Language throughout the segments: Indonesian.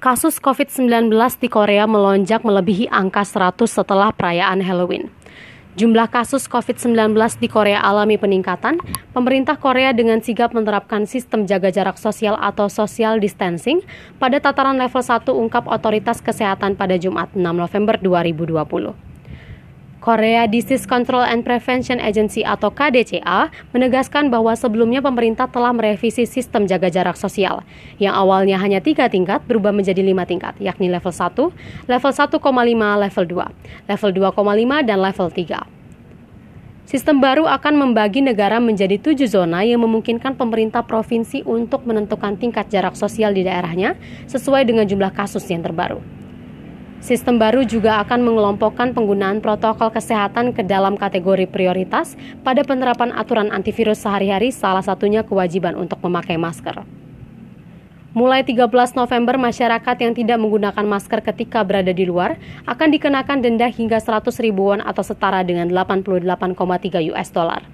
Kasus COVID-19 di Korea melonjak melebihi angka 100 setelah perayaan Halloween. Jumlah kasus COVID-19 di Korea alami peningkatan. Pemerintah Korea dengan sigap menerapkan sistem jaga jarak sosial atau social distancing pada tataran level 1 ungkap otoritas kesehatan pada Jumat 6 November 2020. Korea Disease Control and Prevention Agency atau KDCA menegaskan bahwa sebelumnya pemerintah telah merevisi sistem jaga jarak sosial yang awalnya hanya tiga tingkat berubah menjadi lima tingkat, yakni level 1, level 1,5, level 2, level 2,5, dan level 3. Sistem baru akan membagi negara menjadi tujuh zona yang memungkinkan pemerintah provinsi untuk menentukan tingkat jarak sosial di daerahnya sesuai dengan jumlah kasus yang terbaru. Sistem baru juga akan mengelompokkan penggunaan protokol kesehatan ke dalam kategori prioritas pada penerapan aturan antivirus sehari-hari, salah satunya kewajiban untuk memakai masker. Mulai 13 November, masyarakat yang tidak menggunakan masker ketika berada di luar akan dikenakan denda hingga 100 ribuan atau setara dengan 88,3 US dollar.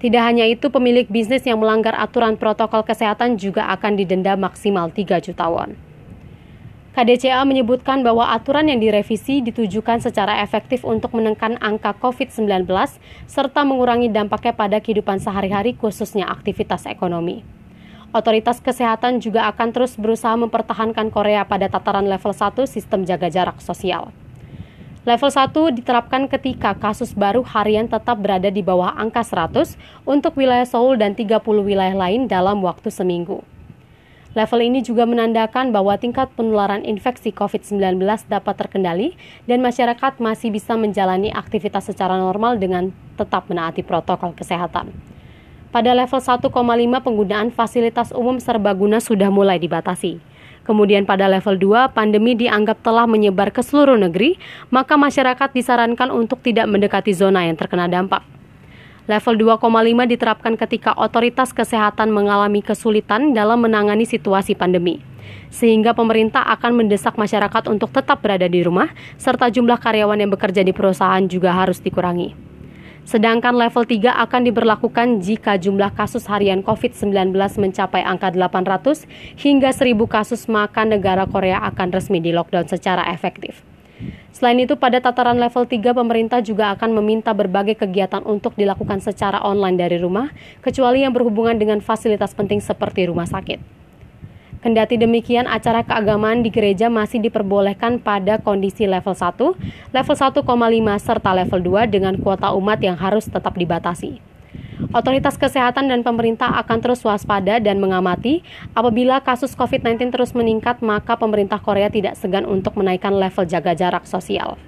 Tidak hanya itu, pemilik bisnis yang melanggar aturan protokol kesehatan juga akan didenda maksimal 3 juta won. KDCA menyebutkan bahwa aturan yang direvisi ditujukan secara efektif untuk menekan angka COVID-19 serta mengurangi dampaknya pada kehidupan sehari-hari khususnya aktivitas ekonomi. Otoritas kesehatan juga akan terus berusaha mempertahankan Korea pada tataran level 1 sistem jaga jarak sosial. Level 1 diterapkan ketika kasus baru harian tetap berada di bawah angka 100 untuk wilayah Seoul dan 30 wilayah lain dalam waktu seminggu. Level ini juga menandakan bahwa tingkat penularan infeksi COVID-19 dapat terkendali dan masyarakat masih bisa menjalani aktivitas secara normal dengan tetap menaati protokol kesehatan. Pada level 1,5 penggunaan fasilitas umum serbaguna sudah mulai dibatasi. Kemudian pada level 2, pandemi dianggap telah menyebar ke seluruh negeri, maka masyarakat disarankan untuk tidak mendekati zona yang terkena dampak. Level 2,5 diterapkan ketika otoritas kesehatan mengalami kesulitan dalam menangani situasi pandemi. Sehingga pemerintah akan mendesak masyarakat untuk tetap berada di rumah, serta jumlah karyawan yang bekerja di perusahaan juga harus dikurangi. Sedangkan level 3 akan diberlakukan jika jumlah kasus harian COVID-19 mencapai angka 800 hingga 1000 kasus maka negara Korea akan resmi di lockdown secara efektif. Selain itu, pada tataran level 3, pemerintah juga akan meminta berbagai kegiatan untuk dilakukan secara online dari rumah, kecuali yang berhubungan dengan fasilitas penting seperti rumah sakit. Kendati demikian, acara keagamaan di gereja masih diperbolehkan pada kondisi level 1, level 1,5, serta level 2 dengan kuota umat yang harus tetap dibatasi. Otoritas kesehatan dan pemerintah akan terus waspada dan mengamati apabila kasus COVID-19 terus meningkat, maka pemerintah Korea tidak segan untuk menaikkan level jaga jarak sosial.